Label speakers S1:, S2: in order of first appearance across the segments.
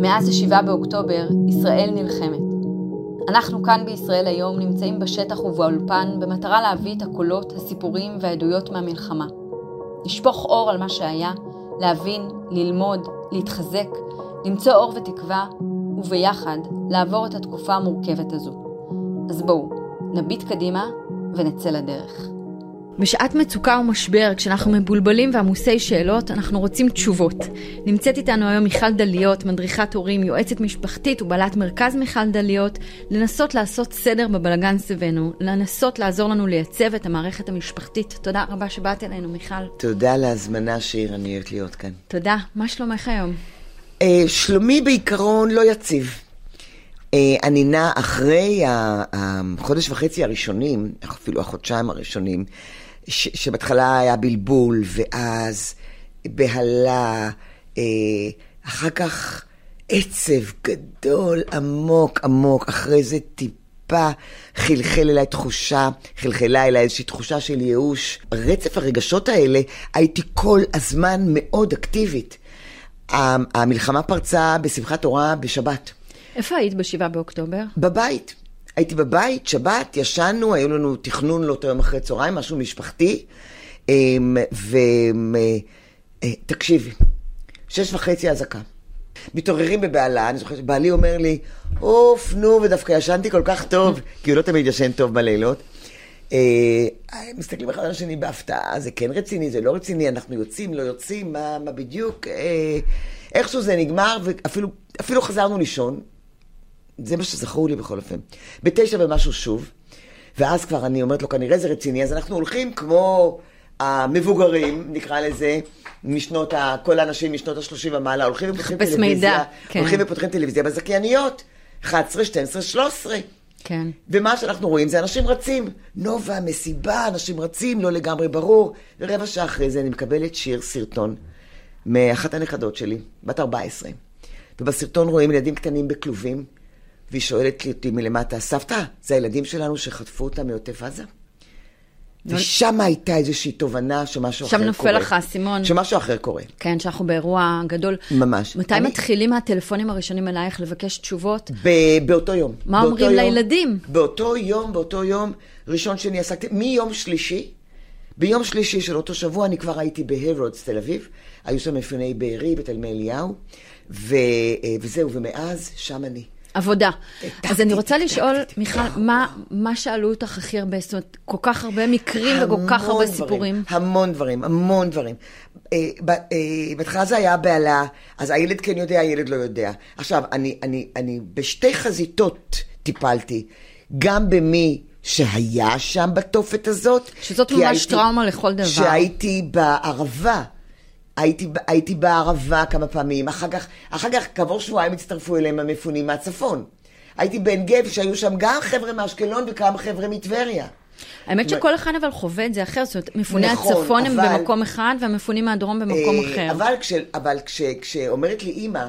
S1: מאז ה-7 באוקטובר, ישראל נלחמת. אנחנו כאן בישראל היום נמצאים בשטח ובאולפן במטרה להביא את הקולות, הסיפורים והעדויות מהמלחמה. לשפוך אור על מה שהיה, להבין, ללמוד, להתחזק, למצוא אור ותקווה, וביחד לעבור את התקופה המורכבת הזו. אז בואו, נביט קדימה ונצא לדרך. בשעת מצוקה ומשבר, כשאנחנו מבולבלים ועמוסי שאלות, אנחנו רוצים תשובות. נמצאת איתנו היום מיכל דליות, מדריכת הורים, יועצת משפחתית ובעלת מרכז מיכל דליות, לנסות לעשות סדר בבלגן סביבנו, לנסות לעזור לנו לייצב את המערכת המשפחתית. תודה רבה שבאת אלינו, מיכל.
S2: תודה על ההזמנה, שיר, אני אוהבת להיות כאן.
S1: תודה. מה שלומך היום?
S2: אה, שלומי בעיקרון לא יציב. אה, אני נע אחרי החודש וחצי הראשונים, אפילו החודשיים הראשונים, ש, שבהתחלה היה בלבול, ואז בהלה, אה, אחר כך עצב גדול, עמוק, עמוק, אחרי זה טיפה חלחל אליי תחושה, חלחלה אליי איזושהי תחושה של ייאוש. רצף הרגשות האלה, הייתי כל הזמן מאוד אקטיבית. המלחמה פרצה בשמחת תורה בשבת.
S1: איפה היית בשבעה באוקטובר?
S2: בבית. הייתי בבית, שבת, ישנו, היו לנו תכנון לאותו יום אחרי צהריים, משהו משפחתי. ותקשיבי, אה, שש וחצי אזעקה. מתעוררים בבהלה, אני זוכרת שבעלי אומר לי, אוף, נו, ודווקא ישנתי כל כך טוב, כי הוא לא תמיד ישן טוב בלילות. אה, מסתכלים אחד על השני בהפתעה, זה כן רציני, זה לא רציני, אנחנו יוצאים, לא יוצאים, מה, מה בדיוק, אה, איכשהו זה נגמר, ואפילו חזרנו לישון, זה מה שזכור לי בכל אופן. בתשע ומשהו שוב, ואז כבר אני אומרת לו, כנראה זה רציני, אז אנחנו הולכים כמו המבוגרים, נקרא לזה, משנות ה... כל האנשים משנות ה-30 ומעלה, הולכים ופותחים טלוויזיה. מידע, כן. הולכים ופותחים טלוויזיה בזכייניות, 11, 12, 13.
S1: כן.
S2: ומה שאנחנו רואים זה אנשים רצים. נובה, מסיבה, אנשים רצים, לא לגמרי ברור. ורבע שעה אחרי זה אני מקבלת שיר, סרטון, מאחת הנכדות שלי, בת 14. ובסרטון רואים ילדים קטנים בכלובים, והיא שואלת אותי מלמטה, סבתא, זה הילדים שלנו שחטפו אותם מעוטף עזה? ושם הייתה איזושהי תובנה שמשהו אחר קורה.
S1: שם נופל לך האסימון.
S2: שמשהו אחר קורה.
S1: כן, שאנחנו באירוע גדול.
S2: ממש.
S1: מתי אני... מתחילים הטלפונים הראשונים אלייך לבקש תשובות?
S2: ב- באותו יום.
S1: מה באותו אומרים יום, לילדים?
S2: באותו יום, באותו יום, ראשון שני עסקתי, מיום שלישי, ביום שלישי של אותו שבוע אני כבר הייתי בהרודס, תל אביב. היו שם מפוני בארי, בתלמי אליהו, ו- אה, וזהו, ומאז, שם אני.
S1: עבודה. אז אני רוצה לשאול, מיכל, מה שאלו אותך הכי הרבה? זאת אומרת, כל כך הרבה מקרים וכל כך הרבה סיפורים.
S2: המון דברים, המון דברים. אה, אה, בהתחלה זה היה בהלה, אז הילד כן יודע, הילד לא יודע. עכשיו, אני בשתי חזיתות טיפלתי, גם במי שהיה שם בתופת הזאת.
S1: שזאת ממש טראומה לכל דבר.
S2: שהייתי בערבה. הייתי, הייתי בערבה כמה פעמים, אחר כך, אחר כך כעבור שבועיים הצטרפו אליהם המפונים מהצפון. הייתי בעין גב, שהיו שם גם חבר'ה מאשקלון וכמה חבר'ה מטבריה.
S1: האמת שכל אחד אבל חווה את זה אחר, זאת אומרת, מפוני נכון, הצפון אבל, הם במקום אחד והמפונים מהדרום במקום אה, אחר.
S2: אבל, כש, אבל כש, כשאומרת לי אימא,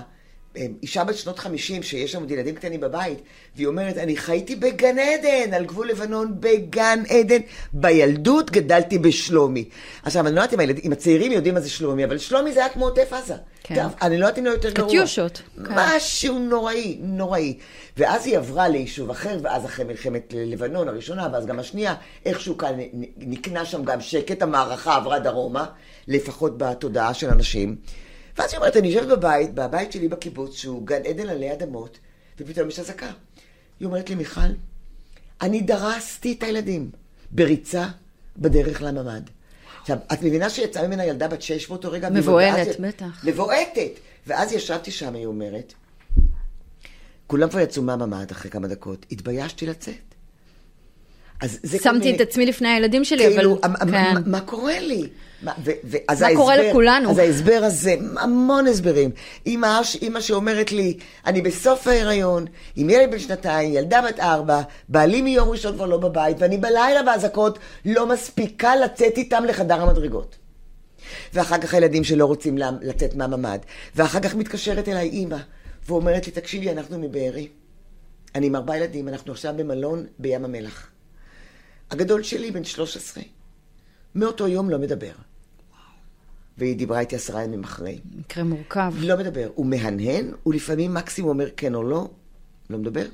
S2: אישה בת שנות חמישים, שיש שם עוד ילדים קטנים בבית, והיא אומרת, אני חייתי בגן עדן, על גבול לבנון, בגן עדן. בילדות גדלתי בשלומי. עכשיו, אני לא יודעת אם, הילד, אם הצעירים יודעים מה זה שלומי, אבל שלומי זה היה כמו עוטף עזה. כן. טוב, אני לא יודעת אם לא יותר גרוע.
S1: קטיושות.
S2: כן. משהו נוראי, נוראי. ואז היא עברה ליישוב אחר, ואז אחרי מלחמת לבנון הראשונה, ואז גם השנייה, איכשהו כאן נקנה שם גם שקט, המערכה עברה דרומה, לפחות בתודעה של אנשים. ואז היא אומרת, אני יושבת בבית, בבית שלי בקיבוץ, שהוא גן עדן עלי אדמות, ופתאום יש אזעקה. היא אומרת לי, מיכל, אני דרסתי את הילדים בריצה בדרך לממ"ד. עכשיו, את מבינה שיצאה ממנה ילדה בת שש באותו רגע?
S1: מבוהלת, בטח.
S2: מבועטת. ואז ישבתי שם, היא אומרת, כולם כבר יצאו מהממ"ד אחרי כמה דקות, התביישתי לצאת.
S1: שמתי את עצמי לפני הילדים שלי,
S2: כאילו, אבל... כן. מה קורה לי?
S1: מה, קורה לכולנו?
S2: אז ההסבר הזה, המון הסברים. אמא, אמא שאומרת לי, אני בסוף ההיריון, עם ילד בן שנתיים, ילדה בת ארבע, בעלי מיום ראשון כבר לא בבית, ואני בלילה באזעקות לא מספיקה לצאת איתם לחדר המדרגות. ואחר כך הילדים שלא רוצים לצאת מהממ"ד. ואחר כך מתקשרת אליי אימא, ואומרת לי, תקשיבי, אנחנו מבארי. אני עם ארבעה ילדים, אנחנו עכשיו במלון בים המלח. הגדול שלי בן 13. מאותו יום לא מדבר. והיא דיברה איתי עשרה ימים אחרי.
S1: מקרה מורכב.
S2: לא מדבר. הוא מהנהן, הוא לפעמים מקסימום אומר כן או לא, לא מדבר,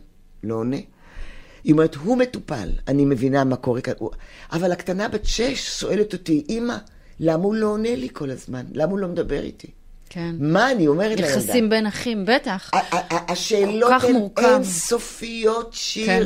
S2: לא עונה. היא אומרת, הוא מטופל, אני מבינה מה קורה כאן. הוא- אבל הקטנה בת שש שואלת אותי, אמא, למה הוא לא עונה לי כל הזמן? למה הוא לא מדבר איתי?
S1: כן.
S2: מה אני אומרת לילדה?
S1: יחסים בין אחים, בטח.
S2: השאלות הן. אינסופיות, שיר.
S1: כן.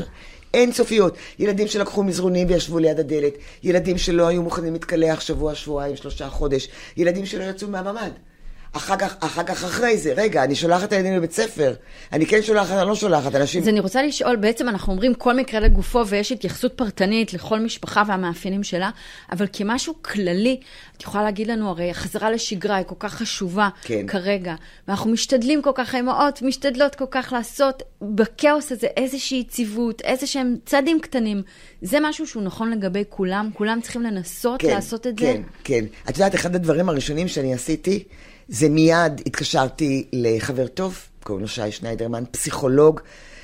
S2: אינסופיות. ילדים שלקחו מזרונים וישבו ליד הדלת. ילדים שלא היו מוכנים להתקלח שבוע, שבועיים, שלושה חודש. ילדים שלא יצאו מהממ"ד. אחר כך, אחר כך אחרי זה, רגע, אני שולחת את הילדים לבית ספר. אני כן שולחת, אני לא שולחת. אנשים...
S1: אז אני רוצה לשאול, בעצם אנחנו אומרים כל מקרה לגופו ויש התייחסות פרטנית לכל משפחה והמאפיינים שלה, אבל כמשהו כללי, את יכולה להגיד לנו, הרי החזרה לשגרה היא כל כך חשובה
S2: כן.
S1: כרגע, ואנחנו משתדלים כל כך, האמהות משתדלות כל כך לעשות בכאוס הזה איזושהי יציבות, איזה שהם צעדים קטנים. זה משהו שהוא נכון לגבי כולם, כולם צריכים לנסות לעשות את זה.
S2: כן, כן. את יודעת, אחד הדברים הראשונים שאני עשיתי, זה מיד התקשרתי לחבר טוב, קוראים לו שי שניידרמן, פסיכולוג,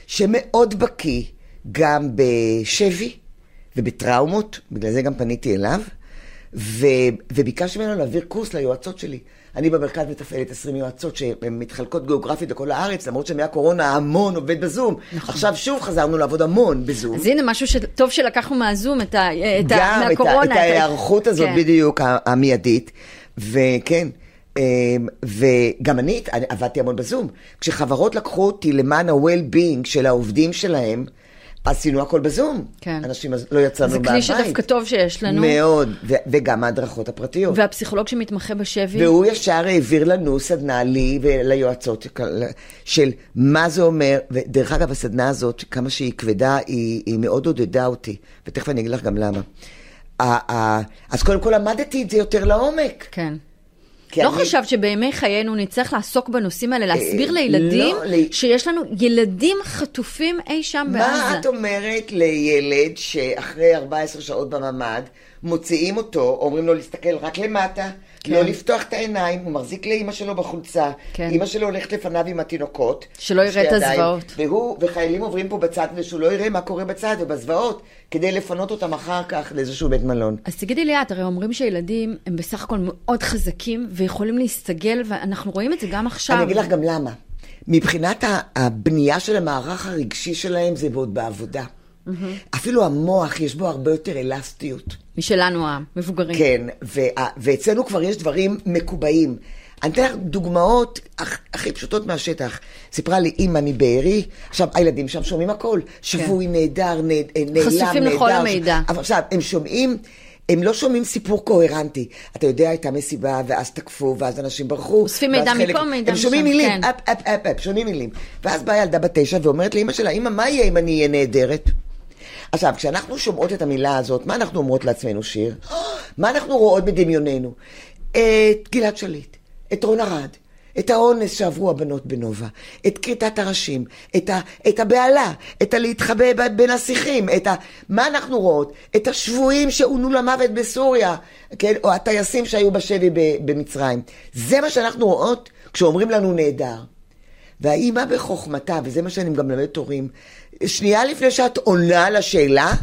S2: שמאוד בקיא גם בשבי ובטראומות, בגלל זה גם פניתי אליו, ו, וביקשתי ממנו להעביר קורס ליועצות שלי. אני במרכז מתפעלת 20 יועצות שהן מתחלקות גיאוגרפית בכל הארץ, למרות שמהקורונה המון עובד בזום. נכון. עכשיו שוב חזרנו לעבוד המון בזום.
S1: אז הנה משהו שטוב שלקחנו מהזום, את ה... את ה-
S2: גם את,
S1: מהקורונה.
S2: ה, את ההיערכות הזאת
S1: כן.
S2: בדיוק, ה- המיידית. וכן, וגם אני עבדתי המון בזום. כשחברות לקחו אותי למען ה-well-being של העובדים שלהם, עשינו הכל בזום.
S1: כן.
S2: אנשים לא יצאנו
S1: זה
S2: מהבית.
S1: כלי שדווקא טוב שיש לנו.
S2: מאוד, ו- וגם ההדרכות הפרטיות.
S1: והפסיכולוג שמתמחה בשבי,
S2: והוא ישר העביר לנו סדנה, לי וליועצות, של מה זה אומר, ודרך אגב, הסדנה הזאת, כמה שהיא כבדה, היא, היא מאוד עודדה אותי, ותכף אני אגיד לך גם למה. אז קודם כל למדתי את זה יותר לעומק.
S1: כן. לא
S2: אני-
S1: חשבת שבימי חיינו נצטרך לעסוק בנושאים האלה, להסביר
S2: אה,
S1: לילדים
S2: לא,
S1: שיש לנו ילדים חטופים אי שם
S2: מה
S1: בעזה.
S2: את אומרת לילד שאחרי 14 שעות בממ"ד, מוציאים אותו, אומרים לו להסתכל רק למטה,
S1: כן.
S2: לא לפתוח את העיניים, הוא מחזיק לאימא שלו בחולצה,
S1: כן.
S2: אימא שלו הולכת לפניו עם התינוקות.
S1: שלא יראה את הזוועות.
S2: והוא, וחיילים עוברים פה בצד כדי שהוא לא יראה מה קורה בצד ובזוועות, כדי לפנות אותם אחר כך לאיזשהו בית מלון.
S1: אז תגידי לי את, הרי אומרים שילדים הם בסך הכל מאוד חזקים ויכולים להסתגל, ואנחנו רואים את זה גם עכשיו.
S2: אני אגיד לך גם למה. מבחינת הבנייה של המערך הרגשי שלהם זה עוד בעבודה. אפילו המוח יש בו הרבה יותר אלסטיות.
S1: משלנו המבוגרים.
S2: כן, וה- ואצלנו כבר יש דברים מקובעים. אני אתן לך דוגמאות הכ- הכי פשוטות מהשטח. סיפרה לי אימא מבארי, עכשיו הילדים שם שומעים הכל. שבוי, נהדר, נ- אה, נעלם, נהדר.
S1: חשופים לכל המידע.
S2: אבל עכשיו, הם שומעים, הם לא שומעים סיפור קוהרנטי. אתה יודע, הייתה מסיבה, ואז תקפו, ואז אנשים ברחו.
S1: אוספים מידע
S2: חלק-
S1: מפה, מידע
S2: הם שומעים
S1: משם,
S2: מילים,
S1: כן.
S2: אפ, אפ, אפ, אפ, שומעים מילים. ואז באה ילדה בת תשע ואומרת לאימא שלה, אימא, מה יהיה אם אני אהיה נהדרת? עכשיו, כשאנחנו שומעות את המילה הזאת, מה אנחנו אומרות לעצמנו, שיר? מה אנחנו רואות בדמיוננו? את גלעד שליט, את רון ארד, את האונס שעברו הבנות בנובה, את כריתת הראשים, את, ה, את הבהלה, את הלהתחבא בין השיחים, את ה... מה אנחנו רואות? את השבויים שעונו למוות בסוריה, כן? או הטייסים שהיו בשבי במצרים. זה מה שאנחנו רואות כשאומרים לנו נהדר. והאימא בחוכמתה, וזה מה שאני גם מלמדת הורים, שנייה לפני שאת עונה על השאלה,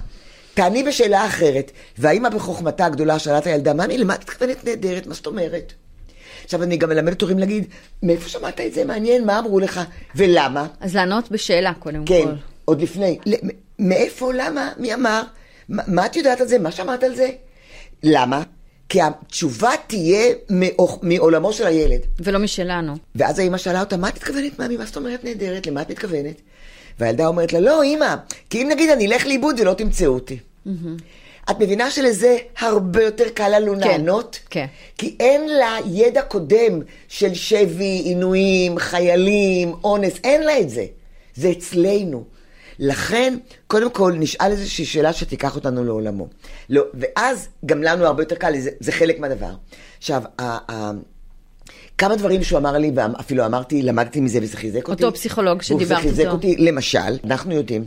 S2: תעני בשאלה אחרת. והאימא בחוכמתה הגדולה שאלה את הילדה, ממי, למה את מתכוונת נהדרת? מה זאת אומרת? עכשיו אני גם מלמדת הורים להגיד, מאיפה שמעת את זה? מעניין, מה אמרו לך? ולמה?
S1: אז לענות בשאלה קודם
S2: כן,
S1: כל.
S2: עוד לפני. מאיפה, למה, מי אמר? מה, מה את יודעת על זה? מה שמעת על זה? למה? כי התשובה תהיה מאוח- מעולמו של הילד.
S1: ולא משלנו.
S2: ואז האמא שאלה אותה, מה את מתכוונת, מאמי? מה זאת אומרת נהדרת? למה את מתכוונת? והילדה אומרת לה, לא, אמא, כי אם נגיד אני אלך לאיבוד ולא תמצאו אותי. את מבינה שלזה הרבה יותר קל לנו
S1: כן,
S2: לענות?
S1: כן.
S2: כי אין לה ידע קודם של שבי, עינויים, חיילים, אונס, אין לה את זה. זה אצלנו. לכן, קודם כל, נשאל איזושהי שאלה שתיקח אותנו לעולמו. לא, ואז גם לנו הרבה יותר קל, זה, זה חלק מהדבר. עכשיו, ה, ה, כמה דברים שהוא אמר לי, ואפילו אמרתי, למדתי מזה וזה חיזק אותי.
S1: אותו פסיכולוג שדיברת
S2: וזה חיזק
S1: איתו.
S2: אותי. למשל, אנחנו יודעים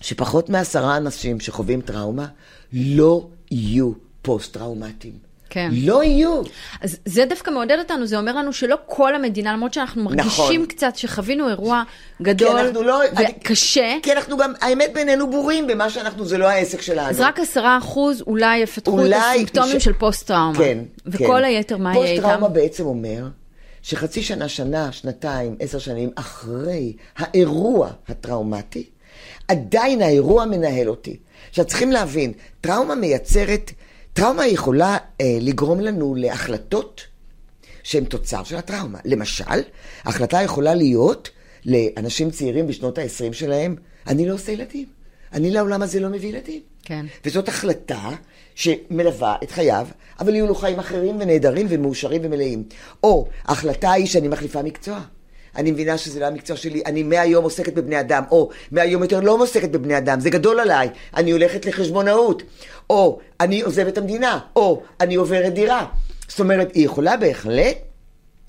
S2: שפחות מעשרה אנשים שחווים טראומה לא יהיו פוסט-טראומטיים.
S1: כן.
S2: לא יהיו.
S1: אז זה דווקא מעודד אותנו, זה אומר לנו שלא כל המדינה, למרות שאנחנו מרגישים
S2: נכון.
S1: קצת שחווינו אירוע גדול
S2: לא-
S1: וקשה,
S2: כי אנחנו גם, האמת בינינו בורים במה שאנחנו, זה לא העסק שלנו.
S1: אז רק עשרה אחוז אולי יפתחו את
S2: אולי
S1: הסימפטומים
S2: ש-
S1: של פוסט-טראומה.
S2: כן,
S1: וכל
S2: כן.
S1: היתר, מה יהיה איתם?
S2: פוסט-טראומה בעצם אומר שחצי שנה, שנה, שנתיים, עשר שנים אחרי האירוע הטראומטי, עדיין האירוע מנהל אותי. עכשיו צריכים להבין, טראומה מייצרת, טראומה יכולה אה, לגרום לנו להחלטות שהן תוצר של הטראומה. למשל, החלטה יכולה להיות לאנשים צעירים בשנות ה-20 שלהם, אני לא עושה ילדים. אני לעולם הזה לא מביא ילדים.
S1: כן.
S2: וזאת החלטה שמלווה את חייו, אבל יהיו לו חיים אחרים ונהדרים ומאושרים ומלאים. או ההחלטה היא שאני מחליפה מקצוע. אני מבינה שזה לא המקצוע שלי, אני מהיום עוסקת בבני אדם, או מהיום יותר לא עוסקת בבני אדם, זה גדול עליי, אני הולכת לחשבונאות, או אני עוזבת המדינה, או אני עוברת דירה. זאת אומרת, היא יכולה בהחלט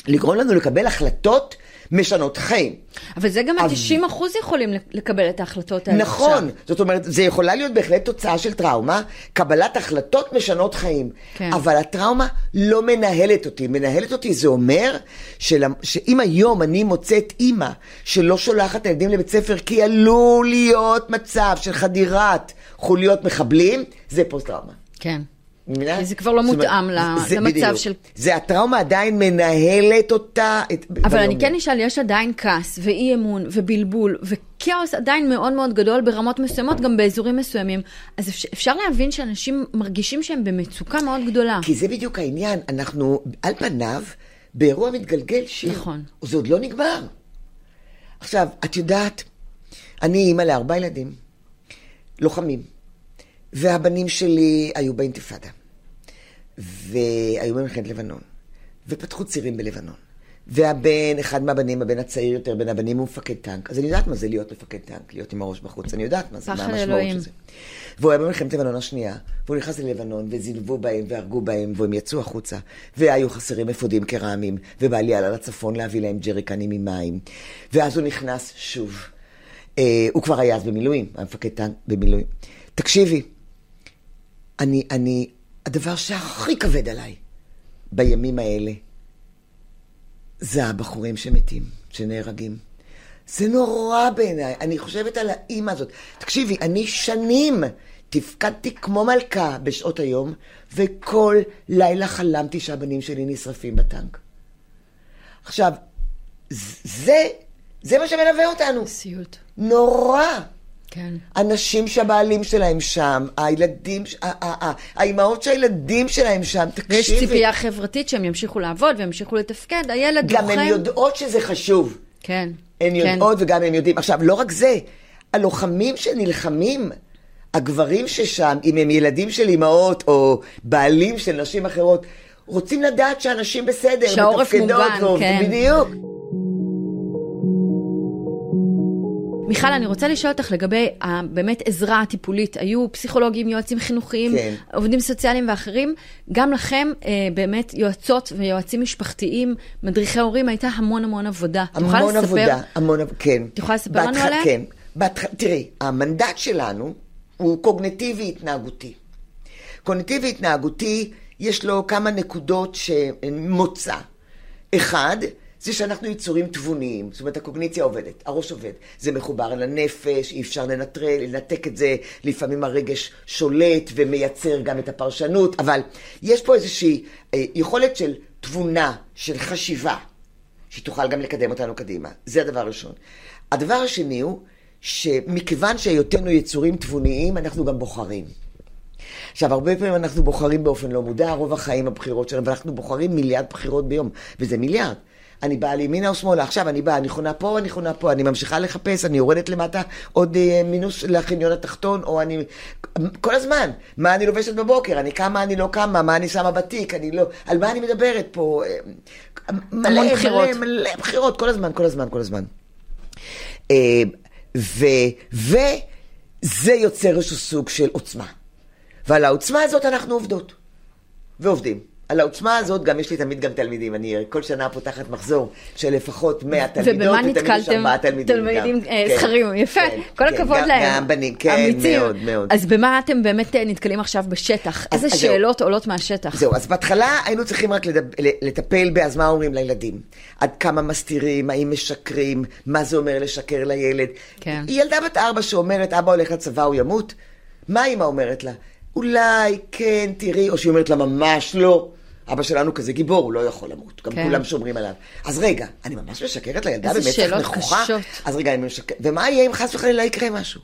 S2: לגרום לנו לקבל החלטות משנות חיים.
S1: אבל זה גם
S2: אבל-
S1: ה-90 אחוז יכולים לקבל את ההחלטות האלה
S2: נכון,
S1: עכשיו.
S2: זאת אומרת, זה יכולה להיות בהחלט תוצאה של טראומה, קבלת החלטות משנות חיים.
S1: כן.
S2: אבל הטראומה לא מנהלת אותי. מנהלת אותי זה אומר של... שאם היום אני מוצאת אימא שלא שולחת את הילדים לבית ספר כי עלול להיות מצב של חדירת חוליות מחבלים, זה פוסט-טראומה.
S1: כן.
S2: מבינה?
S1: כי זה כבר לא מותאם
S2: זה-
S1: למצב
S2: בדיוק.
S1: של-
S2: זה הטראומה עדיין מנהלת אותה. את-
S1: אבל אני. כן אשאל, יש עדיין כעס ואי אמון ובלבול וכאוס עדיין מאוד מאוד גדול ברמות מסוימות, גם באזורים מסוימים. אז אפשר, אפשר להבין שאנשים מרגישים שהם במצוקה מאוד גדולה.
S2: כי זה בדיוק העניין, אנחנו על פניו באירוע מתגלגל שיר.
S1: נכון.
S2: זה עוד לא נגמר. עכשיו, את יודעת, אני אימא לארבעה ילדים, לוחמים, והבנים שלי היו באינתיפאדה, והיו במלחמת לבנון, ופתחו צירים בלבנון. והבן, אחד מהבנים, הבן הצעיר יותר בין הבנים, הוא מפקד טנק. אז אני יודעת מה זה להיות מפקד טנק, להיות עם הראש בחוץ, אני יודעת מה זה, מה המשמעות. של זה. והוא היה במלחמת לבנון השנייה, והוא נכנס ללבנון, וזילבו בהם, והרגו בהם, והם יצאו החוצה. והיו חסרים אפודים קרמיים, ובעלי עלה לצפון להביא להם ג'ריקנים עם מים. ואז הוא נכנס שוב. אה, הוא כבר היה אז במילואים, היה מפקד טנק במילואים. תקשיבי, אני, אני, הדבר שהכי כבד עליי בימים האלה, זה הבחורים שמתים, שנהרגים. זה נורא בעיניי, אני חושבת על האימא הזאת. תקשיבי, אני שנים תפקדתי כמו מלכה בשעות היום, וכל לילה חלמתי שהבנים שלי נשרפים בטנק. עכשיו, זה, זה מה שמלווה אותנו.
S1: סיוט.
S2: נורא.
S1: כן.
S2: אנשים שהבעלים שלהם שם, הילדים, האימהות שהילדים שלהם שם, תקשיבי.
S1: ויש ציפייה חברתית שהם ימשיכו לעבוד וימשיכו לתפקד, הילד
S2: גם
S1: לוחם.
S2: הן יודעות שזה חשוב.
S1: כן.
S2: הן
S1: כן.
S2: יודעות וגם הם יודעים. עכשיו, לא רק זה, הלוחמים שנלחמים, הגברים ששם, אם הם ילדים של אימהות או בעלים של נשים אחרות, רוצים לדעת שהנשים בסדר,
S1: שהעורף מוגן. כן.
S2: בדיוק.
S1: מיכל, אני רוצה לשאול אותך לגבי באמת עזרה טיפולית. היו פסיכולוגים, יועצים חינוכיים,
S2: כן.
S1: עובדים סוציאליים ואחרים. גם לכם, אה, באמת, יועצות ויועצים משפחתיים, מדריכי הורים, הייתה המון המון עבודה.
S2: המון
S1: לספר?
S2: עבודה, המון עבודה, כן.
S1: את יכולה לספר לנו
S2: בהתח-
S1: עליה?
S2: כן. בהתח... תראי, המנדט שלנו הוא קוגנטיבי התנהגותי. קוגנטיבי התנהגותי, יש לו כמה נקודות שהן מוצא. אחד, זה שאנחנו יצורים תבוניים, זאת אומרת הקוגניציה עובדת, הראש עובד, זה מחובר לנפש, אי אפשר לנטרל, לנתק את זה, לפעמים הרגש שולט ומייצר גם את הפרשנות, אבל יש פה איזושהי אה, יכולת של תבונה, של חשיבה, שהיא תוכל גם לקדם אותנו קדימה. זה הדבר הראשון. הדבר השני הוא שמכיוון שהיותנו יצורים תבוניים, אנחנו גם בוחרים. עכשיו, הרבה פעמים אנחנו בוחרים באופן לא מודע, רוב החיים הבחירות שלנו, ואנחנו בוחרים מיליארד בחירות ביום, וזה מיליארד. אני באה לימינה או שמאלה, עכשיו אני באה, אני חונה פה אני חונה פה, אני ממשיכה לחפש, אני יורדת למטה עוד אה, מינוס לחניון התחתון, או אני... כל הזמן, מה אני לובשת בבוקר, אני קמה, אני לא קמה, מה אני שמה בתיק, אני לא... על מה אני מדברת פה? אה, מלא, מלא,
S1: בחירות.
S2: מלא בחירות, כל הזמן, כל הזמן, כל הזמן. אה, ו, וזה יוצר איזשהו סוג של עוצמה. ועל העוצמה הזאת אנחנו עובדות. ועובדים. על העוצמה הזאת גם יש לי תמיד גם תלמידים. אני כל שנה פותחת מחזור של לפחות 100 תלמידות,
S1: ובמה
S2: ותמיד יש
S1: נתקלתם?
S2: ארבעה תלמידים.
S1: תלמידים. אה,
S2: כן,
S1: זכרים, יפה,
S2: כן,
S1: כל
S2: כן,
S1: הכבוד
S2: גם-
S1: להם.
S2: גם בנים, כן,
S1: אמיצים.
S2: מאוד, מאוד.
S1: אז במה אתם באמת אה, נתקלים עכשיו בשטח? איזה
S2: אז זהו.
S1: שאלות עולות מהשטח?
S2: זהו, אז בהתחלה היינו צריכים רק לדב, לטפל באז מה אומרים לילדים. עד כמה מסתירים, האם משקרים, מה זה אומר לשקר לילד.
S1: כן.
S2: היא ילדה בת ארבע שאומרת, אבא הולך לצבא, הוא ימות? מה אימא אומרת לה? אולי, כן, תראי, או שהיא אומרת לה, ממש לא. אבא שלנו כזה גיבור, הוא לא יכול למות. גם
S1: כן.
S2: כולם שומרים עליו. אז רגע, אני ממש משקרת לילדה
S1: איזה
S2: במצח
S1: שאלות
S2: נכוחה?
S1: קשות.
S2: אז רגע, אני משקרת. ומה יהיה אם חס וחלילה יקרה משהו?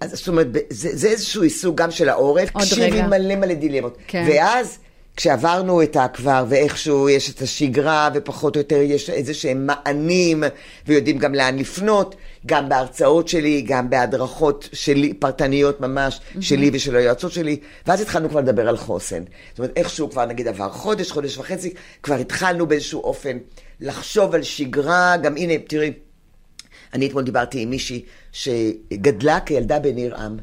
S2: אז זאת אומרת, זה, זה איזשהו עיסוק גם של העורף,
S1: עוד
S2: קשיבי
S1: רגע.
S2: מלא מלא דילמות.
S1: כן.
S2: ואז, כשעברנו את הכבר, ואיכשהו יש את השגרה, ופחות או יותר יש איזה שהם מענים, ויודעים גם לאן לפנות, גם בהרצאות שלי, גם בהדרכות שלי, פרטניות ממש, שלי ושל היועצות שלי, ואז התחלנו כבר לדבר על חוסן. זאת אומרת, איכשהו כבר נגיד עבר חודש, חודש וחצי, כבר התחלנו באיזשהו אופן לחשוב על שגרה, גם הנה, תראי, אני אתמול דיברתי עם מישהי שגדלה כילדה בניר עם.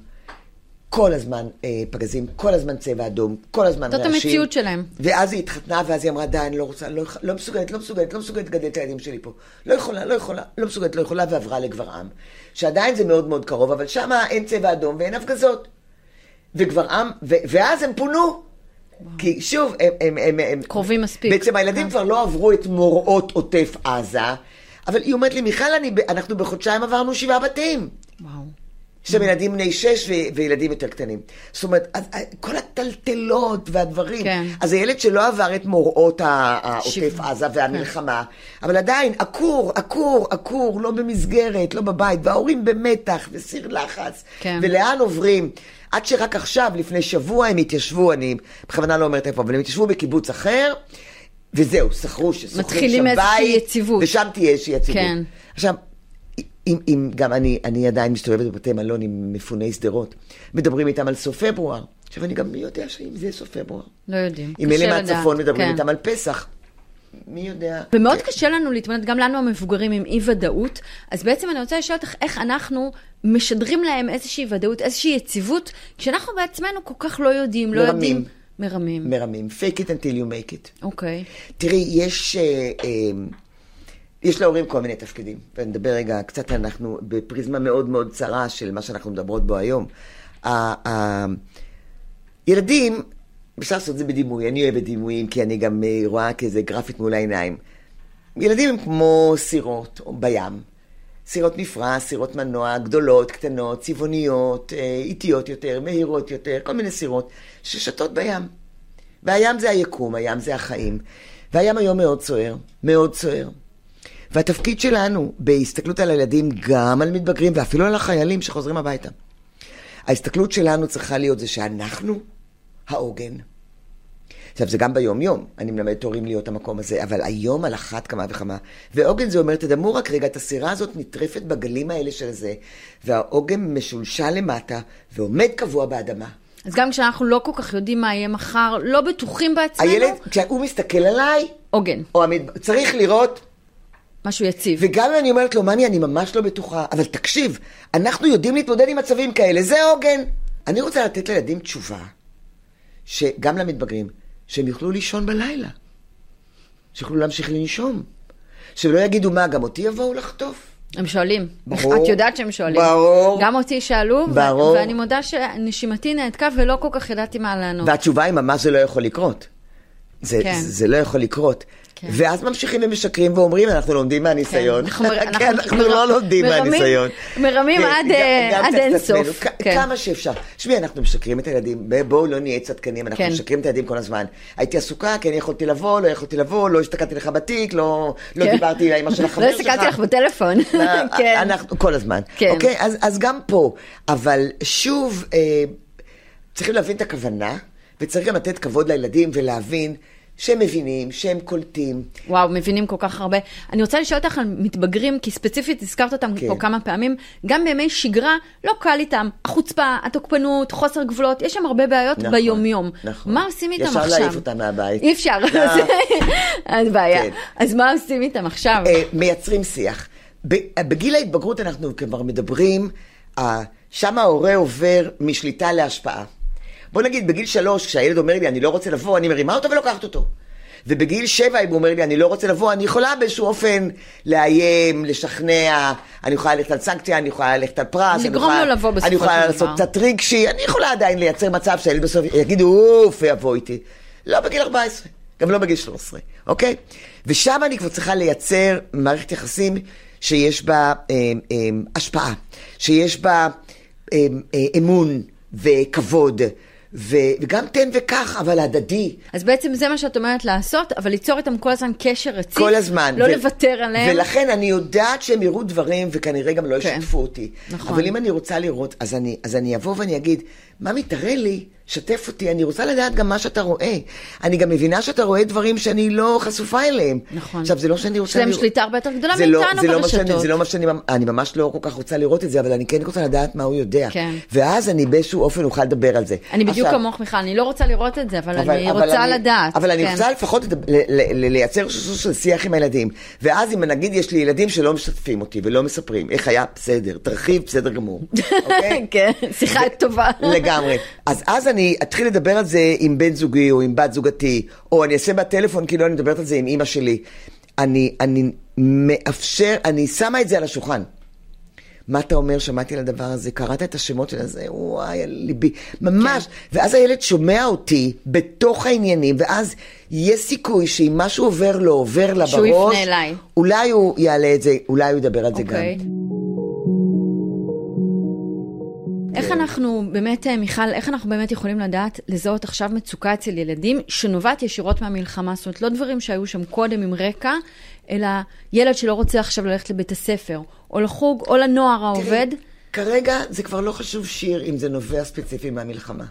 S2: כל הזמן אה, פגזים, כל הזמן צבע אדום, כל הזמן
S1: זאת
S2: רעשים.
S1: המציאות שלהם.
S2: ואז היא התחתנה, ואז היא אמרה, די, אני לא רוצה, לא, לא מסוגלת, לא מסוגלת, לא מסוגלת לגדל את הילדים שלי פה. לא יכולה, לא יכולה, לא מסוגלת, לא יכולה, ועברה לגברעם. שעדיין זה מאוד מאוד קרוב, אבל שם אין צבע אדום ואין הפגזות. וגברעם, ו- ואז הם פונו. כי שוב, הם, הם, הם, הם...
S1: קרובים מספיק.
S2: בעצם הילדים
S1: אה.
S2: כבר לא עברו את מוראות עוטף עזה, אבל היא אומרת לי, מיכל, אני, אנחנו בחודשיים עברנו שבעה בתים.
S1: וואו.
S2: יש להם ילדים בני שש ו- וילדים יותר קטנים. זאת אומרת, אז, אה, כל הטלטלות והדברים.
S1: כן.
S2: אז הילד שלא עבר את מוראות העוטף עזה והמלחמה, אבל עדיין, עקור, עקור, עקור, לא במסגרת, לא בבית, וההורים במתח וסיר לחץ.
S1: כן.
S2: ולאן עוברים? עד שרק עכשיו, לפני שבוע, הם התיישבו, אני בכוונה לא אומרת איפה, אבל הם התיישבו בקיבוץ אחר, וזהו, שכרו ששוכרים שם בית,
S1: יציבות.
S2: ושם תהיה איזושהי יציבות.
S1: כן.
S2: עכשיו, אם, אם גם אני, אני עדיין מסתובבת בבתי מלון עם מפוני שדרות, מדברים איתם על סוף פברואר. עכשיו, אני גם מי יודע שאם זה סוף פברואר.
S1: לא יודעים.
S2: אם אלה מהצפון מדברים
S1: כן.
S2: איתם על פסח. מי יודע?
S1: ומאוד
S2: כן.
S1: קשה לנו להתמודד, גם לנו המבוגרים, עם אי-ודאות. אז בעצם אני רוצה לשאול אותך, איך אנחנו משדרים להם איזושהי ודאות, איזושהי יציבות, כשאנחנו בעצמנו כל כך לא יודעים, לא
S2: מרמים.
S1: יודעים... מרמים.
S2: מרמים. fake it until you make it.
S1: אוקיי.
S2: תראי, יש, אה, אה, יש להורים כל מיני תפקידים. ונדבר רגע, קצת אנחנו בפריזמה מאוד מאוד צרה של מה שאנחנו מדברות בו היום. ה- ה- ילדים, אפשר לעשות את זה בדימוי, אני אוהבת דימויים, כי אני גם אה, רואה כאיזה גרפית מול העיניים. ילדים הם כמו סירות בים. סירות מפרש, סירות מנוע, גדולות, קטנות, צבעוניות, אה, איטיות יותר, מהירות יותר, כל מיני סירות ששטות בים. והים זה היקום, הים זה החיים. והים היום מאוד סוער, מאוד סוער. והתפקיד שלנו בהסתכלות על הילדים, גם על מתבגרים ואפילו על החיילים שחוזרים הביתה. ההסתכלות שלנו צריכה להיות זה שאנחנו העוגן. עכשיו, זה גם ביום-יום, אני מלמדת הורים להיות המקום הזה, אבל היום על אחת כמה וכמה. ועוגן זה אומר, תדמו רק רגע, את הסירה הזאת נטרפת בגלים האלה של זה, והעוגן משולשל למטה ועומד קבוע באדמה.
S1: אז גם כשאנחנו לא כל כך יודעים מה יהיה מחר, לא בטוחים בעצמנו,
S2: הילד, כשהוא מסתכל עליי,
S1: עוגן,
S2: או המד... צריך לראות,
S1: משהו יציב.
S2: וגם אם אני אומרת לו, מני, אני ממש לא בטוחה, אבל תקשיב, אנחנו יודעים להתמודד עם מצבים כאלה, זה עוגן. אני רוצה לתת לילדים תשובה, שגם למתבגרים, שהם יוכלו לישון בלילה, שיוכלו להמשיך לנשום, שלא יגידו, מה, גם אותי יבואו לחטוף?
S1: הם שואלים.
S2: ברור.
S1: את יודעת שהם שואלים.
S2: ברור.
S1: גם אותי שאלו, ו-
S2: ברור.
S1: ואני מודה שנשימתי נעתקה ולא כל כך ידעתי מה לענות.
S2: והתשובה היא ממש זה לא יכול לקרות. זה,
S1: כן.
S2: זה לא יכול לקרות.
S1: כן.
S2: ואז ממשיכים ומשקרים ואומרים, אנחנו לומדים מהניסיון.
S1: אנחנו
S2: כן, אנחנו
S1: מר-
S2: לא לומדים
S1: מרמים-
S2: מהניסיון.
S1: מרמים
S2: כן,
S1: עד,
S2: גם-
S1: אה, עד
S2: קצת
S1: אין
S2: עצמנו,
S1: סוף.
S2: כ-
S1: כן.
S2: כמה שאפשר. תשמעי, אנחנו משקרים את הילדים, בואו לא נהיה צדקנים, אנחנו
S1: כן.
S2: משקרים את הילדים כל הזמן. הייתי עסוקה, כי אני יכולתי לבוא, לא יכולתי לבוא, לא הסתכלתי לך בתיק, לא לא
S1: כן.
S2: דיברתי עם אמא של החבר
S1: לא
S2: שלך.
S1: הסתכלתי לך בטלפון.
S2: אה,
S1: כן.
S2: אנחנו, כל הזמן.
S1: כן.
S2: אוקיי? אז, אז גם פה. אבל שוב, אה, צריכים להבין את הכוונה, וצריך גם לתת כבוד לילדים ולהבין שהם מבינים, שהם קולטים.
S1: וואו, מבינים כל כך הרבה. אני רוצה לשאול אותך על מתבגרים, כי ספציפית הזכרת אותם
S2: כן.
S1: פה כמה פעמים. גם בימי שגרה, לא קל איתם. החוצפה, התוקפנות, חוסר גבולות, יש שם הרבה בעיות
S2: נכון,
S1: ביום-יום.
S2: נכון.
S1: מה עושים איתם
S2: ישר
S1: עכשיו?
S2: להעיף אותם מהבית.
S1: אי אפשר,
S2: לא.
S1: אז בעיה.
S2: כן.
S1: אז מה עושים איתם עכשיו?
S2: אה, מייצרים שיח. בגיל ההתבגרות אנחנו כבר מדברים, אה, שם ההורה עובר משליטה להשפעה. בוא נגיד, בגיל שלוש, כשהילד אומר לי, אני לא רוצה לבוא, אני מרימה אותו ולוקחת אותו. ובגיל שבע, אם הוא אומר לי, אני לא רוצה לבוא, אני יכולה באיזשהו אופן לאיים, לשכנע, אני יכולה ללכת על סנקציה, אני יכולה ללכת על פרס. אני
S1: לגרום לו לבוא בסופו
S2: אני יכולה
S1: של
S2: לעשות
S1: דבר.
S2: קצת רגשי, אני יכולה עדיין לייצר מצב שהילד בסוף יגיד, אוף, יבוא איתי. לא בגיל 14, גם לא בגיל 13, אוקיי? ושם אני כבר צריכה לייצר מערכת יחסים שיש בה אה, אה, השפעה, שיש בה אה, אה, אמון וכבוד, ו, וגם תן וקח, אבל הדדי.
S1: אז בעצם זה מה שאת אומרת לעשות, אבל ליצור איתם כל הזמן קשר רציף.
S2: כל הזמן.
S1: לא
S2: ו-
S1: לוותר עליהם.
S2: ולכן אני יודעת שהם יראו דברים, וכנראה גם לא
S1: כן.
S2: ישתפו אותי.
S1: נכון.
S2: אבל אם אני רוצה לראות, אז אני, אז אני אבוא ואני אגיד, ממי, תראה לי, שתף אותי, אני רוצה לדעת גם מה שאתה רואה. אני גם מבינה שאתה רואה דברים שאני לא חשופה אליהם.
S1: נכון.
S2: עכשיו, זה לא שאני רוצה
S1: יש להם שליטה הרבה יותר גדולה
S2: לא-
S1: מאיתנו
S2: זה לא מה שאני-
S1: ברשתות.
S2: זה לא מה שאני, אני ממש לא כל כך רוצה לראות את זה, אבל אני כן רוצה לדעת מה הוא יודע.
S1: כן.
S2: ואז אני באיזשהו אופן אוכל לדבר על זה.
S1: אני בדיוק כמוך, מיכל, אני לא רוצה לראות את זה, אבל,
S2: אבל-
S1: אני
S2: אבל
S1: רוצה
S2: אני-
S1: לדעת.
S2: אבל אני
S1: כן.
S2: רוצה לפחות לייצר סוג של שיח עם הילדים. ואז אם נגיד יש לי ילדים שלא משתפים אותי ולא מספרים, איך היה? בסדר, תרחיב, בסדר גמור. אוקיי?
S1: כן, שיחה טובה.
S2: לגמרי. אז אז אני אתחיל לדבר על זה עם בן זוגי או עם בת זוגתי, או אני אעשה בטלפון כאילו אני מדברת על זה עם אימא שלי. אני, אני מאפשר, אני שמה את זה על השולחן. מה אתה אומר? שמעתי על הדבר הזה, קראת את השמות של הזה, וואי, ליבי. ממש. ואז הילד שומע אותי בתוך העניינים, ואז יש סיכוי שאם משהו עובר לו, עובר לה
S1: שהוא
S2: בראש,
S1: יפנה אליי.
S2: אוקיי. אולי הוא יעלה את זה, אולי הוא ידבר על זה גם.
S1: אנחנו באמת, אה, מיכל, איך אנחנו באמת יכולים לדעת לזהות עכשיו מצוקה אצל ילדים שנובעת ישירות מהמלחמה? זאת אומרת, לא דברים שהיו שם קודם עם רקע, אלא ילד שלא רוצה עכשיו ללכת לבית הספר, או לחוג, או לנוער העובד.
S2: כרגע זה כבר לא חשוב שיר אם זה נובע ספציפי מהמלחמה.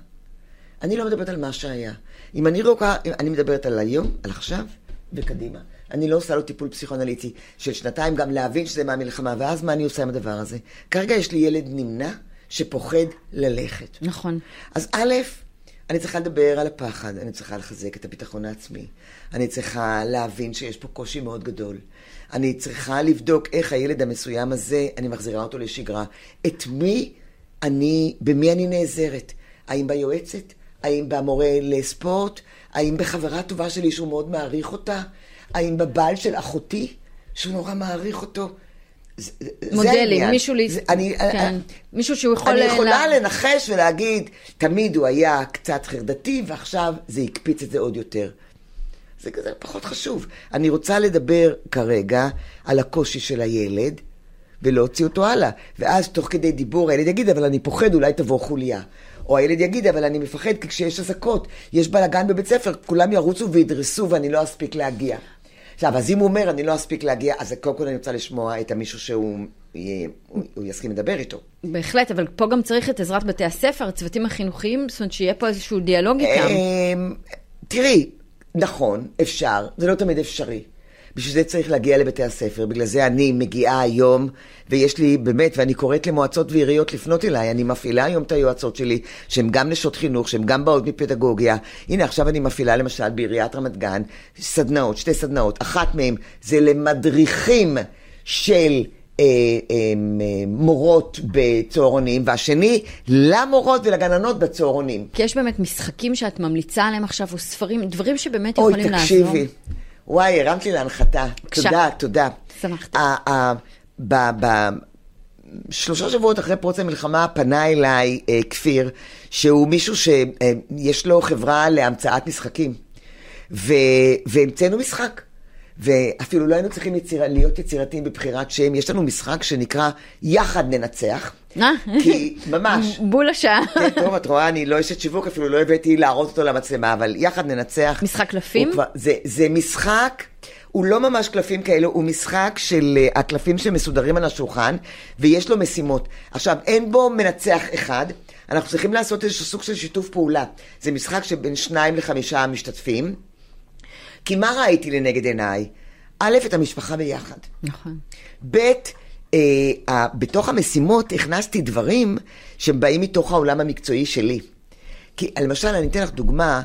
S2: אני לא מדברת על מה שהיה. אם אני רואה, אני מדברת על היום, על עכשיו וקדימה. אני לא עושה לו טיפול פסיכואנליטי של שנתיים, גם להבין שזה מהמלחמה, ואז מה אני עושה עם הדבר הזה? כרגע יש לי ילד נמנע שפוחד ללכת.
S1: נכון.
S2: אז א', אני צריכה לדבר על הפחד, אני צריכה לחזק את הביטחון העצמי, אני צריכה להבין שיש פה קושי מאוד גדול. אני צריכה לבדוק איך הילד המסוים הזה, אני מחזירה אותו לשגרה. את מי אני, במי אני נעזרת? האם ביועצת? האם במורה לספורט? האם בחברה טובה שלי שהוא מאוד מעריך אותה? האם בבעל של אחותי, שהוא נורא מעריך אותו? זה-
S1: מודלים. מישהו, לי...
S2: אני-
S1: כן. מישהו שהוא יכול...
S2: אני
S1: לה-
S2: יכולה לנחש ולהגיד, תמיד הוא היה קצת חרדתי, ועכשיו זה הקפיץ את זה עוד יותר. זה כזה פחות חשוב. אני רוצה לדבר כרגע על הקושי של הילד, ולהוציא אותו הלאה. ואז תוך כדי דיבור הילד יגיד, אבל אני פוחד, אולי תבוא חוליה. או הילד יגיד, אבל אני מפחד, כי כשיש אזעקות, יש בלאגן בבית ספר, כולם ירוצו וידרסו ואני לא אספיק להגיע. עכשיו, אז אם הוא אומר, אני לא אספיק להגיע, אז קודם כל אני רוצה לשמוע את המישהו שהוא יהיה- הוא הוא יסכים לדבר איתו.
S1: בהחלט, אבל פה גם צריך את עזרת בתי הספר, הצוותים החינוכיים, זאת אומרת שיהיה פה איזשהו דיאלוג איתם.
S2: אמ, תראי, נכון, אפשר, זה לא תמיד אפשרי. בשביל זה צריך להגיע לבתי הספר, בגלל זה אני מגיעה היום, ויש לי באמת, ואני קוראת למועצות ועיריות לפנות אליי, אני מפעילה היום את היועצות שלי, שהן גם נשות חינוך, שהן גם באות מפדגוגיה. הנה, עכשיו אני מפעילה למשל בעיריית רמת גן, סדנאות, שתי סדנאות, אחת מהן זה למדריכים של... אה, אה, מורות בצהרונים, והשני למורות ולגננות בצהרונים.
S1: כי יש באמת משחקים שאת ממליצה עליהם עכשיו, או ספרים, דברים שבאמת
S2: אוי,
S1: יכולים לעזור.
S2: תקשיבי. וואי, הרמת לי להנחתה. תודה, תודה.
S1: שמחתי.
S2: שלושה שבועות אחרי פרוץ המלחמה פנה אליי אה, כפיר, שהוא מישהו שיש לו חברה להמצאת משחקים. והמצאנו משחק. ואפילו לא היינו צריכים יציר... להיות יצירתיים בבחירת שם. יש לנו משחק שנקרא יחד ננצח. כי ממש.
S1: בול השעה.
S2: כן, טוב, את רואה, אני לא אשת שיווק, אפילו לא הבאתי להראות אותו למצלמה, אבל יחד ננצח.
S1: משחק קלפים?
S2: כבר- זה, זה משחק, הוא לא ממש קלפים כאלו, הוא משחק של אה, הקלפים שמסודרים על השולחן, ויש לו משימות. עכשיו, אין בו מנצח אחד, אנחנו צריכים לעשות איזשהו סוג של שיתוף פעולה. זה משחק שבין שניים לחמישה משתתפים. כי מה ראיתי לנגד עיניי? א', את המשפחה ביחד.
S1: נכון.
S2: ב', אה, בתוך המשימות הכנסתי דברים שהם באים מתוך העולם המקצועי שלי. כי למשל, אני אתן לך דוגמה,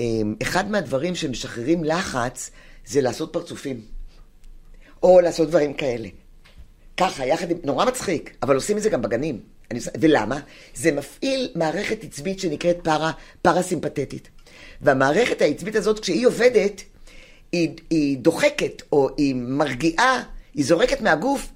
S2: אה, אחד מהדברים שמשחררים לחץ זה לעשות פרצופים. או לעשות דברים כאלה. ככה, יחד עם... נורא מצחיק, אבל עושים את זה גם בגנים. אני ולמה? זה מפעיל מערכת עצבית שנקראת פרה, פרסימפטית. והמערכת העצבית הזאת, כשהיא עובדת, היא, היא דוחקת, או היא מרגיעה, היא זורקת מהגוף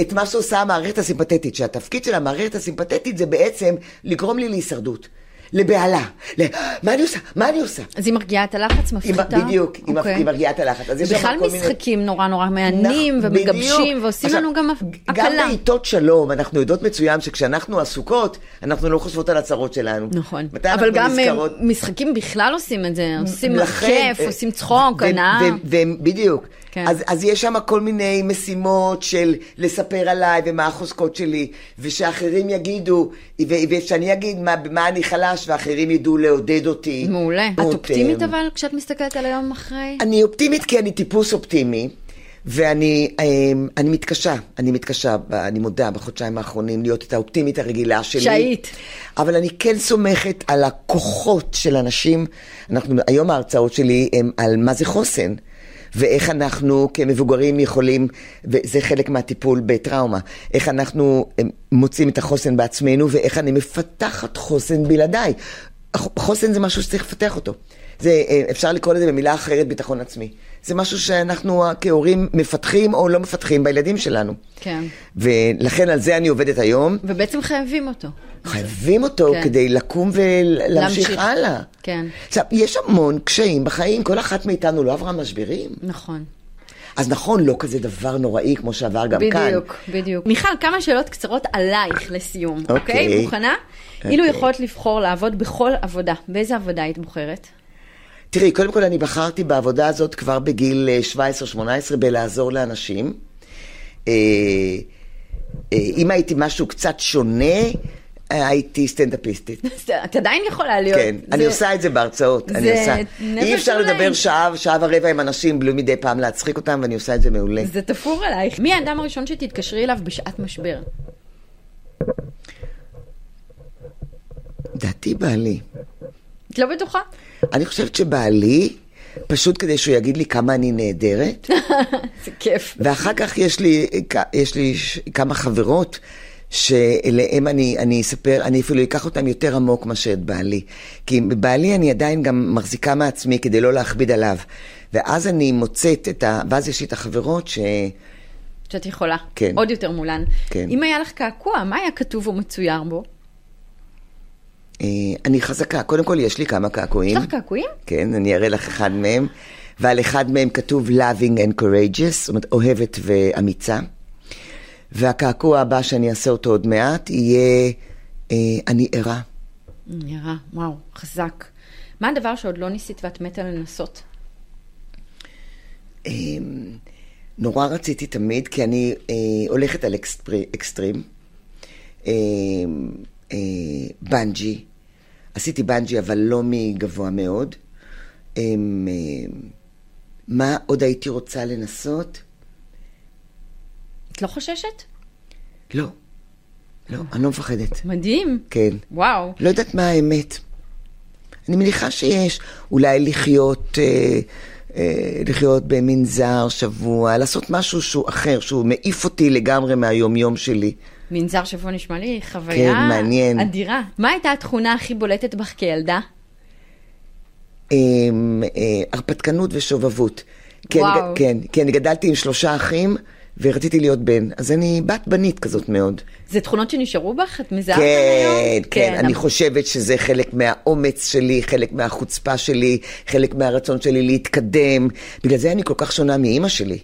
S2: את מה שעושה המערכת הסימפטית, שהתפקיד של המערכת הסימפטית זה בעצם לגרום לי להישרדות. לבהלה, ל... מה אני עושה? מה אני עושה?
S1: אז היא מרגיעה את הלחץ, מפחיתה?
S2: בדיוק, okay.
S1: אוקיי.
S2: היא מרגיעה את הלחץ. אז
S1: בכלל משחקים מיני... נורא נורא מהנים ומגבשים, ועושים עכשיו, לנו גם הקלה.
S2: גם בעיתות שלום, אנחנו יודעות מצוין שכשאנחנו עסוקות, אנחנו לא חושבות על הצרות שלנו.
S1: נכון. אבל גם נזכרות... משחקים בכלל עושים את זה, עושים לכן, כיף, ו... עושים צחוק, הנאה.
S2: בדיוק. כן. אז, אז יש שם כל מיני משימות של לספר עליי ומה החוזקות שלי, ושאחרים יגידו, ו- ושאני אגיד מה, מה אני חלש, ואחרים ידעו לעודד אותי.
S1: מעולה. את אופטימית אבל כשאת מסתכלת על היום אחרי?
S2: אני אופטימית כי אני טיפוס אופטימי. ואני אמ, אני מתקשה, אני מתקשה, אני מודה, בחודשיים האחרונים, להיות את האופטימית הרגילה שלי.
S1: שהיית.
S2: אבל אני כן סומכת על הכוחות של אנשים. אנחנו, היום ההרצאות שלי הן על מה זה חוסן. ואיך אנחנו כמבוגרים יכולים, וזה חלק מהטיפול בטראומה, איך אנחנו מוצאים את החוסן בעצמנו ואיך אני מפתחת חוסן בלעדיי. חוסן זה משהו שצריך לפתח אותו. זה, אה, אפשר לקרוא לזה במילה אחרת ביטחון עצמי. זה משהו שאנחנו כהורים מפתחים או לא מפתחים בילדים שלנו.
S1: כן.
S2: ולכן על זה אני עובדת היום.
S1: ובעצם חייבים אותו.
S2: חייבים אותו כן. כדי לקום ולהמשיך הלאה.
S1: כן.
S2: עכשיו, יש המון קשיים בחיים, כל אחת מאיתנו לא עברה משברים.
S1: נכון.
S2: אז נכון, לא כזה דבר נוראי כמו שעבר גם
S1: בדיוק,
S2: כאן.
S1: בדיוק, בדיוק. מיכל, כמה שאלות קצרות עלייך לסיום, אוקיי? אוקיי? מוכנה? אוקיי. אילו יכולת לבחור לעבוד בכל עבודה, באיזה עבודה היית בוחרת?
S2: תראי, קודם כל אני בחרתי בעבודה הזאת כבר בגיל 17-18 אה, בלעזור לאנשים. אה, אה, אם הייתי משהו קצת שונה, הייתי סטנדאפיסטית.
S1: את עדיין יכולה להיות.
S2: כן, אני עושה את זה בהרצאות. אני עושה. אי אפשר לדבר שעה, שעה ורבע עם אנשים בלי מדי פעם להצחיק אותם, ואני עושה את זה מעולה.
S1: זה תפור עלייך. מי האדם הראשון שתתקשרי אליו בשעת משבר?
S2: דעתי בעלי.
S1: את לא בטוחה?
S2: אני חושבת שבעלי, פשוט כדי שהוא יגיד לי כמה אני נהדרת.
S1: זה כיף.
S2: ואחר כך יש לי, יש לי כמה חברות. שאליהם אני, אני אספר, אני אפילו אקח אותם יותר עמוק מאשר את בעלי. כי בעלי אני עדיין גם מחזיקה מעצמי כדי לא להכביד עליו. ואז אני מוצאת את ה... ואז יש לי את החברות ש...
S1: שאת יכולה.
S2: כן.
S1: עוד יותר מולן.
S2: כן.
S1: אם היה לך קעקוע, מה היה כתוב ומצויר בו?
S2: אה, אני חזקה. קודם כל, יש לי כמה קעקועים.
S1: יש לך קעקועים?
S2: כן, אני אראה לך אחד מהם. ועל אחד מהם כתוב loving and courageous, זאת אומרת, אוהבת ואמיצה. והקעקוע הבא שאני אעשה אותו עוד מעט יהיה אה, אני ערה.
S1: אני ערה, וואו, חזק. מה הדבר שעוד לא ניסית ואת מתה לנסות?
S2: אה, נורא רציתי תמיד, כי אני אה, הולכת על אקסטרי, אקסטרים. אה, אה, בנג'י. עשיתי בנג'י, אבל לא מגבוה מאוד. אה, אה, מה עוד הייתי רוצה לנסות?
S1: את לא חוששת?
S2: לא. לא, אני לא מפחדת.
S1: מדהים.
S2: כן.
S1: וואו.
S2: לא יודעת מה האמת. אני מניחה שיש. אולי לחיות, אה, אה, לחיות במנזר שבוע, לעשות משהו שהוא אחר, שהוא מעיף אותי לגמרי מהיום-יום שלי.
S1: מנזר שבוע נשמע לי חוויה כן,
S2: מעניין.
S1: אדירה. מה הייתה התכונה הכי בולטת בך כילדה?
S2: אה, אה, הרפתקנות ושובבות. כן,
S1: וואו.
S2: כן, אני גדלתי עם שלושה אחים. ורציתי להיות בן. אז אני בת בנית כזאת מאוד.
S1: זה תכונות שנשארו בך? את מזהה
S2: כן, היום? כן, כן. אני חושבת שזה חלק מהאומץ שלי, חלק מהחוצפה שלי, חלק מהרצון שלי להתקדם. בגלל זה אני כל כך שונה מאימא שלי.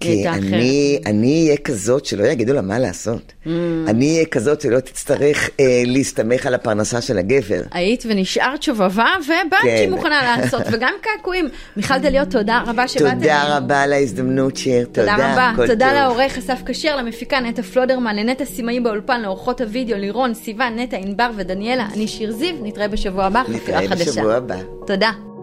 S2: כי אני, אני אהיה כזאת שלא יגידו לה מה לעשות. Mm. אני אהיה כזאת שלא תצטרך אה, להסתמך על הפרנסה של הגבר.
S1: היית ונשארת שובבה, ובאת כן. מוכנה לעשות, וגם קעקועים. מיכל דליות, תודה רבה שבאת.
S2: תודה רבה על ההזדמנות, שיר. תודה.
S1: תודה רבה. תודה לעורך אסף כשר, למפיקה נטע פלודרמן, לנטע סימאי באולפן, לאורחות הוידאו, לירון, סיוון, נטע, ענבר ודניאלה. אני שיר זיו, נתראה בשבוע הבא.
S2: נתראה בשבוע הבא.
S1: תודה.